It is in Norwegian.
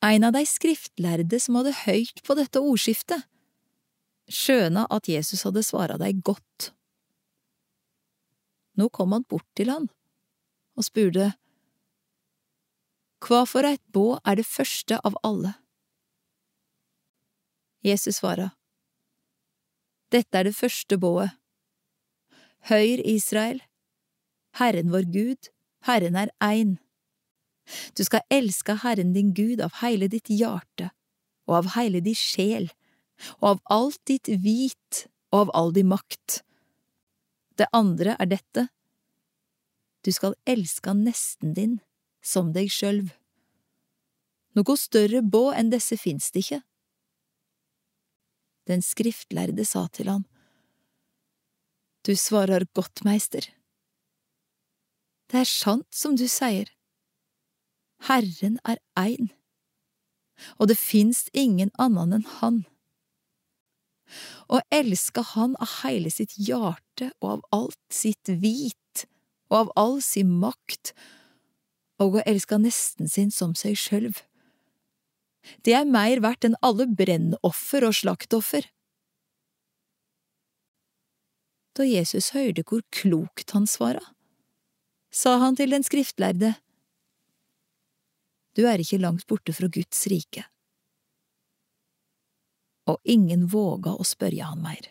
en av de skriftlærde som hadde høyrt på dette ordskiftet, skjøna at Jesus hadde svara dei godt. Nå kom han bort til han og spurte, Hva for eit båd er det første av alle? Jesus svara, Dette er det første bået. Høyr, Israel, Herren vår Gud, Herren er ein. Du skal elske Herren din Gud av hele ditt hjerte og av hele di sjel, og av alt ditt hvit og av all di makt. Det andre er dette, du skal elske nesten din som deg sjølv. Noe større bå enn disse fins det ikke. Den skriftlærde sa til ham, Du svarer godt, meister. Det er sant som du sier. Herren er ein, og det finst ingen annen enn Han. Å elske Han av hele sitt hjerte og av alt sitt vit og av all sin makt, og å elske nesten sin som seg sjølv. Det er meir verdt enn alle brennoffer og slaktoffer. Da Jesus hørte hvor klokt han svara, sa han til den skriftlærde, Du er ikke langt borte fra Guds rike. Og ingen våga å spørre han mer.